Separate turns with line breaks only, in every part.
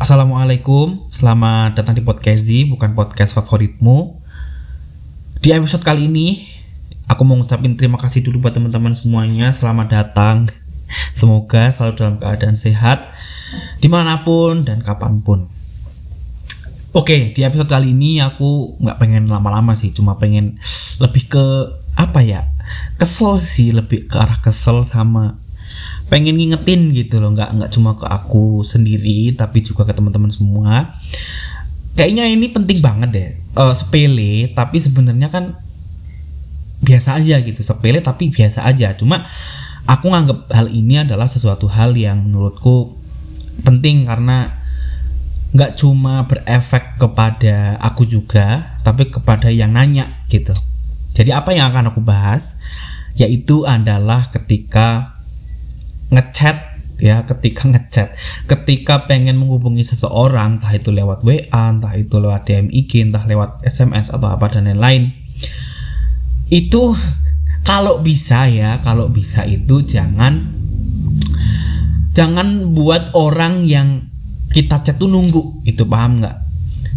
Assalamualaikum, selamat datang di podcast Z, bukan podcast favoritmu. Di episode kali ini, aku mau ngucapin terima kasih dulu buat teman-teman semuanya. Selamat datang. Semoga selalu dalam keadaan sehat, di mana pun dan kapan pun. Oke, di episode kali ini aku nggak pengen lama-lama sih, cuma pengen lebih ke apa ya? Kesel sih, lebih ke arah kesel sama pengen ngingetin gitu loh nggak nggak cuma ke aku sendiri tapi juga ke teman-teman semua. Kayaknya ini penting banget deh uh, sepele tapi sebenarnya kan biasa aja gitu sepele tapi biasa aja. Cuma aku nganggap hal ini adalah sesuatu hal yang menurutku penting karena nggak cuma berefek kepada aku juga tapi kepada yang nanya gitu. Jadi apa yang akan aku bahas? Yaitu adalah ketika ngechat ya ketika ngechat. Ketika pengen menghubungi seseorang entah itu lewat WA entah itu lewat DM IG entah lewat SMS atau apa dan lain-lain. Itu kalau bisa ya kalau bisa itu jangan jangan buat orang yang kita chat tuh nunggu. Itu paham nggak?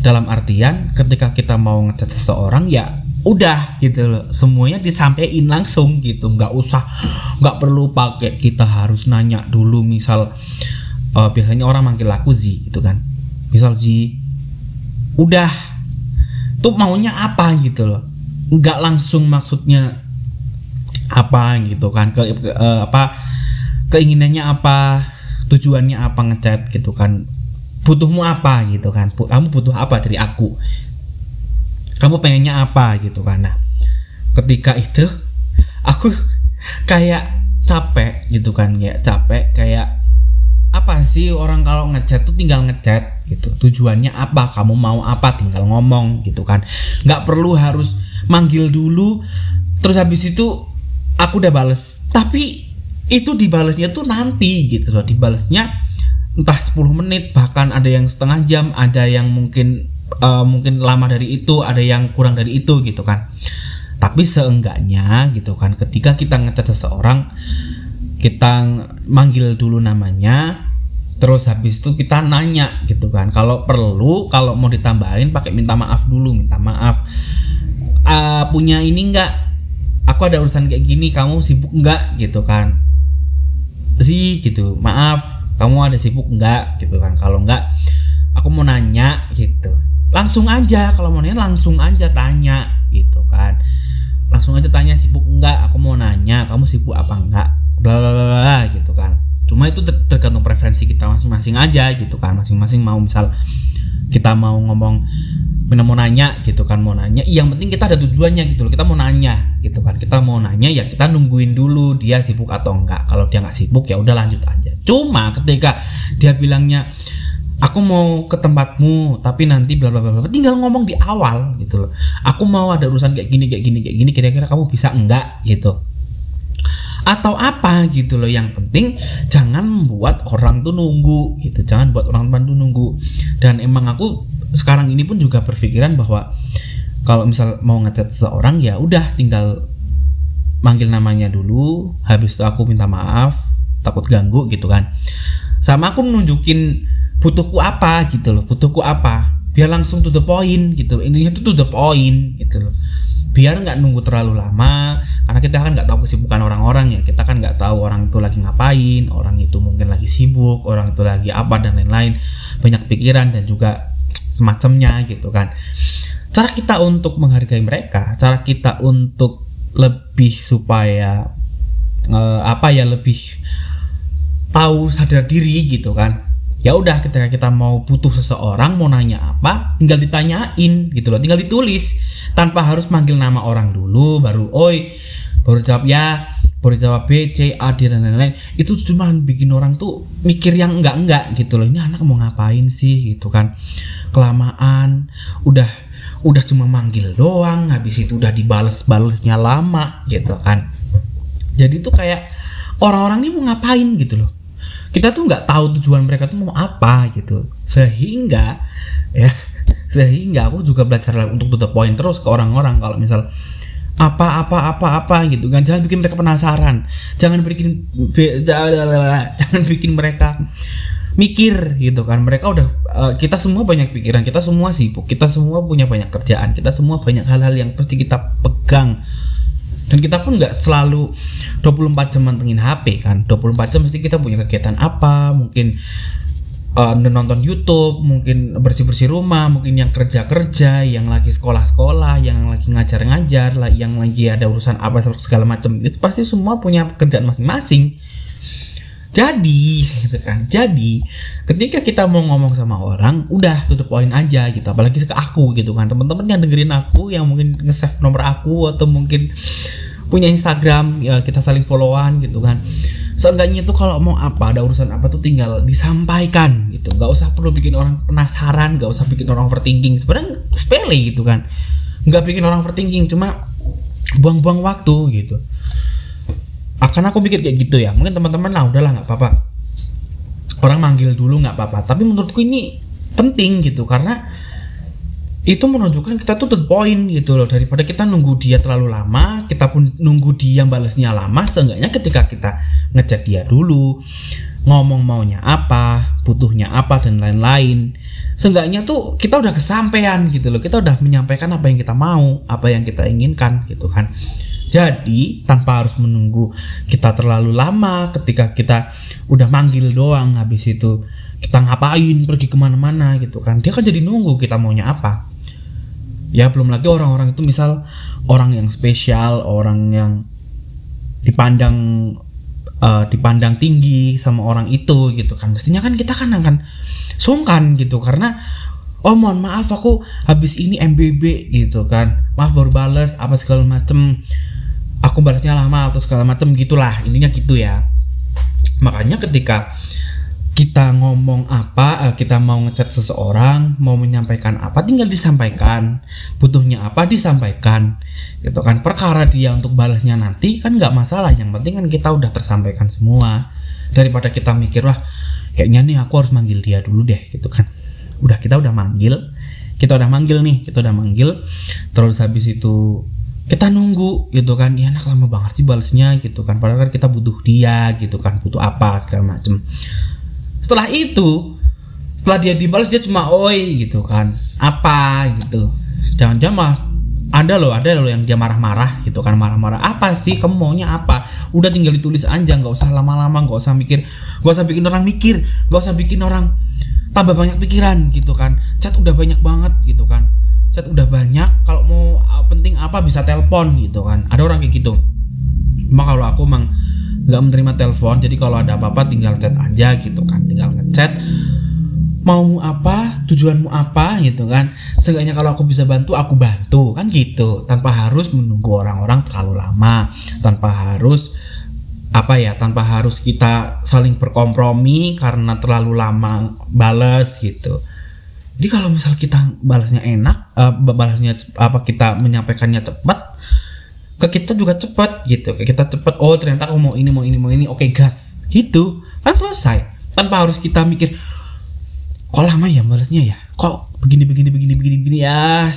Dalam artian ketika kita mau ngechat seseorang ya udah gitu loh. Semuanya disampaikan langsung gitu. Nggak usah nggak perlu pakai kita harus nanya dulu misal uh, biasanya orang manggil aku Z itu kan. Misal Z udah tuh maunya apa? Gitu loh. Nggak langsung maksudnya apa gitu kan. Ke, ke uh, apa keinginannya apa tujuannya apa ngechat gitu kan. Butuhmu apa? Gitu kan. Kamu butuh apa dari aku kamu pengennya apa gitu kan? Nah ketika itu aku kayak capek gitu kan ya capek kayak apa sih orang kalau ngechat tuh tinggal ngechat? gitu. Tujuannya apa? Kamu mau apa? Tinggal ngomong gitu kan. Nggak perlu harus manggil dulu. Terus habis itu aku udah bales. Tapi itu dibalesnya tuh nanti gitu loh dibalesnya entah 10 menit bahkan ada yang setengah jam ada yang mungkin uh, mungkin lama dari itu ada yang kurang dari itu gitu kan. Tapi seenggaknya gitu kan ketika kita ngecat seseorang kita manggil dulu namanya terus habis itu kita nanya gitu kan. Kalau perlu kalau mau ditambahin pakai minta maaf dulu minta maaf. Uh, punya ini enggak aku ada urusan kayak gini kamu sibuk enggak gitu kan. Sih gitu. Maaf kamu ada sibuk enggak gitu kan. Kalau enggak aku mau nanya gitu langsung aja kalau mau nanya langsung aja tanya gitu kan. Langsung aja tanya sibuk enggak aku mau nanya kamu sibuk apa enggak bla bla bla, bla gitu kan. Cuma itu ter tergantung preferensi kita masing-masing aja gitu kan. Masing-masing mau misal kita mau ngomong mau nanya gitu kan mau nanya. Yang penting kita ada tujuannya gitu loh. Kita mau nanya gitu kan. Kita mau nanya ya kita nungguin dulu dia sibuk atau enggak kalau dia nggak sibuk ya udah lanjut aja. Cuma ketika dia bilangnya aku mau ke tempatmu tapi nanti bla bla bla tinggal ngomong di awal gitu loh. Aku mau ada urusan kayak gini kayak gini kayak gini kira-kira kamu bisa enggak gitu. Atau apa gitu loh yang penting jangan membuat orang tuh nunggu gitu. Jangan buat orang teman tuh nunggu. Dan emang aku sekarang ini pun juga berpikiran bahwa kalau misal mau ngechat seseorang ya udah tinggal manggil namanya dulu. Habis itu aku minta maaf takut ganggu gitu kan. Sama aku nunjukin butuhku apa gitu loh butuhku apa? Biar langsung to the point gitu loh. Intinya itu to the point gitu loh. Biar nggak nunggu terlalu lama karena kita kan nggak tahu kesibukan orang-orang ya. Kita kan nggak tahu orang itu lagi ngapain orang itu mungkin lagi sibuk orang itu lagi apa dan lain-lain. Banyak pikiran dan juga semacamnya gitu kan. Cara kita untuk menghargai mereka cara kita untuk lebih supaya uh, apa ya lebih tahu sadar diri gitu kan ya udah ketika kita mau butuh seseorang mau nanya apa tinggal ditanyain gitu loh tinggal ditulis. Tanpa harus manggil nama orang dulu baru oi baru jawab ya baru jawab B C A D dan lain-lain. Itu cuma bikin orang tuh mikir yang enggak enggak gitu loh ini anak mau ngapain sih? gitu kan. Kelamaan udah udah cuma manggil doang habis itu udah dibales balesnya lama gitu kan. Jadi tuh kayak orang-orang ini mau ngapain gitu loh kita tuh nggak tahu tujuan mereka tuh mau apa gitu. Sehingga ya sehingga aku juga belajar untuk to the point terus ke orang-orang kalau misal apa apa apa apa gitu kan. Jangan bikin mereka penasaran. Jangan bikin jangan bikin mereka mikir gitu kan. Mereka udah uh, kita semua banyak pikiran kita semua sibuk kita semua punya banyak kerjaan kita semua banyak hal-hal yang pasti kita pegang dan kita pun nggak selalu 24 jam mantengin HP kan 24 jam mesti kita punya kegiatan apa mungkin uh, nonton YouTube mungkin bersih bersih rumah mungkin yang kerja kerja yang lagi sekolah sekolah yang lagi ngajar ngajar yang lagi ada urusan apa segala macam itu pasti semua punya kerjaan masing-masing jadi gitu kan. Jadi ketika kita mau ngomong sama orang, udah to the point aja gitu. Apalagi ke aku gitu kan. Teman-teman yang dengerin aku yang mungkin nge-save nomor aku atau mungkin punya Instagram, ya kita saling followan gitu kan. Seenggaknya tuh kalau mau apa, ada urusan apa tuh tinggal disampaikan gitu. Gak usah perlu bikin orang penasaran, gak usah bikin orang overthinking. Sebenarnya sepele gitu kan. Gak bikin orang overthinking, cuma buang-buang waktu gitu akan aku pikir kayak gitu ya mungkin teman-teman lah udahlah nggak apa-apa orang manggil dulu nggak apa-apa tapi menurutku ini penting gitu karena itu menunjukkan kita tuh the point gitu loh. Daripada kita nunggu dia terlalu lama kita pun nunggu dia balasnya lama seenggaknya ketika kita ngechat dia dulu ngomong maunya apa butuhnya apa dan lain-lain seenggaknya tuh kita udah kesampaian gitu loh. Kita udah menyampaikan apa yang kita mau apa yang kita inginkan gitu kan. Jadi tanpa harus menunggu kita terlalu lama ketika kita udah manggil doang habis itu kita ngapain pergi ke mana-mana? gitu kan. Dia kan jadi nunggu kita maunya apa ya belum lagi orang-orang itu misal orang yang spesial orang yang dipandang uh, dipandang tinggi sama orang itu gitu kan. Mestinya kan kita kan akan sungkan gitu karena oh mohon maaf aku habis ini MBB gitu kan. Maaf baru balas apa segala macem. Aku balasnya lama atau segala macam gitulah. Intinya gitu ya. Makanya ketika kita ngomong apa eh, kita mau ngechat seseorang mau menyampaikan apa tinggal disampaikan. Butuhnya apa disampaikan. Gitu kan. Perkara dia untuk balasnya nanti kan nggak masalah. Yang penting kan kita udah tersampaikan semua. Daripada kita mikir wah kayaknya nih aku harus manggil dia dulu deh. Gitu kan. Udah kita udah manggil. Kita udah manggil nih kita udah manggil. Terus habis itu kita nunggu gitu kan. Ya anak lama banget sih balasnya. Gitu kan. Padahal kan kita butuh dia gitu kan. Butuh apa segala macem setelah itu setelah dia dibalas dia cuma oi gitu kan. Apa? gitu. Jangan-jangan ada loh ada loh yang dia marah-marah gitu kan marah-marah. Apa sih? Kamu maunya apa? Udah tinggal ditulis aja nggak usah lama-lama nggak usah mikir nggak usah bikin orang mikir nggak usah bikin orang tambah banyak pikiran gitu kan. Chat udah banyak banget gitu kan. Chat udah banyak kalau mau ah, penting apa bisa telepon gitu kan. Ada orang kayak gitu. Cuma kalau aku emang nggak menerima telepon jadi kalau ada apa-apa tinggal chat aja gitu kan tinggal ngechat. Mau apa tujuanmu apa gitu kan. Seenggaknya kalau aku bisa bantu aku bantu kan gitu. Tanpa harus menunggu orang-orang terlalu lama. Tanpa harus apa ya tanpa harus kita saling berkompromi karena terlalu lama bales gitu. Jadi kalau misal kita balasnya enak, uh, balasnya apa kita menyampaikannya cepat, ke kita juga cepat gitu. Ke kita cepat. Oh ternyata aku mau ini mau ini mau ini. Oke okay, gas. Gitu kan selesai. Tanpa harus kita mikir kok lama ya balasnya ya. Kok begini begini begini begini begini ya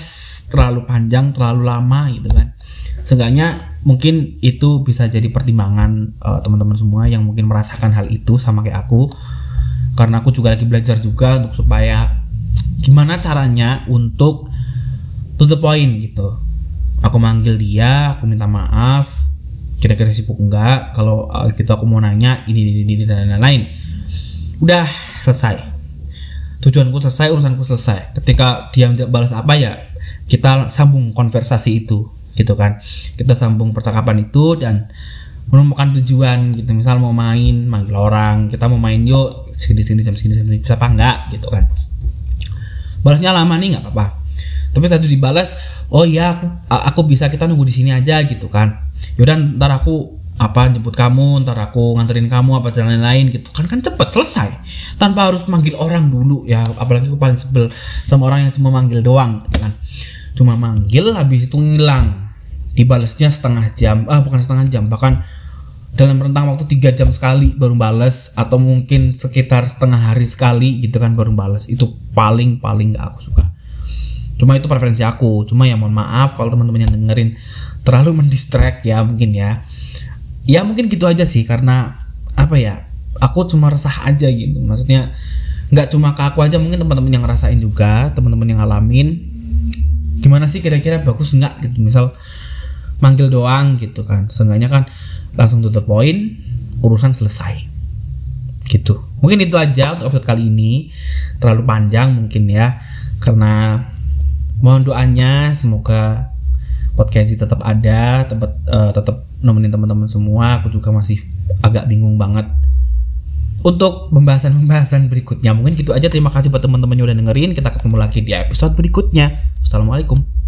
terlalu panjang terlalu lama gitu kan. Seenggaknya mungkin itu bisa jadi pertimbangan uh, teman-teman semua yang mungkin merasakan hal itu sama kayak aku karena aku juga lagi belajar juga untuk supaya gimana caranya untuk to the point gitu aku manggil dia aku minta maaf. Kira-kira sibuk enggak? Kalau uh, gitu aku mau nanya ini ini ini dan lain-lain. Udah selesai. Tujuanku selesai urusanku selesai. Ketika dia balas apa ya kita sambung konversasi itu gitu kan. Kita sambung percakapan itu dan menemukan tujuan gitu. Misal mau main manggil orang kita mau main yuk sini sini jam sini sini bisa apa enggak? Gitu kan. Balasnya lama nih nggak apa-apa tapi satu dibalas oh iya aku aku bisa kita nunggu di sini aja gitu kan. Yaudah ntar aku apa jemput kamu ntar aku nganterin kamu apa dan lain-lain gitu. Kan kan cepet selesai. Tanpa harus manggil orang dulu ya. Apalagi aku paling sebel sama orang yang cuma manggil doang gitu kan. Cuma manggil habis itu ngilang. Dibalasnya setengah jam ah bukan setengah jam bahkan dalam rentang waktu tiga jam sekali baru balas atau mungkin sekitar setengah hari sekali gitu kan baru balas itu paling paling gak aku suka cuma itu preferensi aku. Cuma ya mohon maaf kalau teman-teman yang dengerin terlalu mendistract ya mungkin ya. Ya mungkin gitu aja sih karena apa ya aku cuma resah aja gitu. Maksudnya nggak cuma ke aku aja mungkin teman-teman yang ngerasain juga teman-teman yang ngalamin. Gimana sih kira-kira bagus nggak gitu? Misal manggil doang gitu kan. Seenggaknya kan langsung tutup poin urusan selesai. Gitu. Mungkin itu aja untuk episode kali ini. Terlalu panjang mungkin ya karena mohon doanya semoga podcast ini tetap ada tetap uh, tetap nemenin teman-teman semua aku juga masih agak bingung banget untuk pembahasan-pembahasan berikutnya. Mungkin gitu aja. Terima kasih buat teman-teman yang udah dengerin. Kita ketemu lagi di episode berikutnya. Assalamualaikum.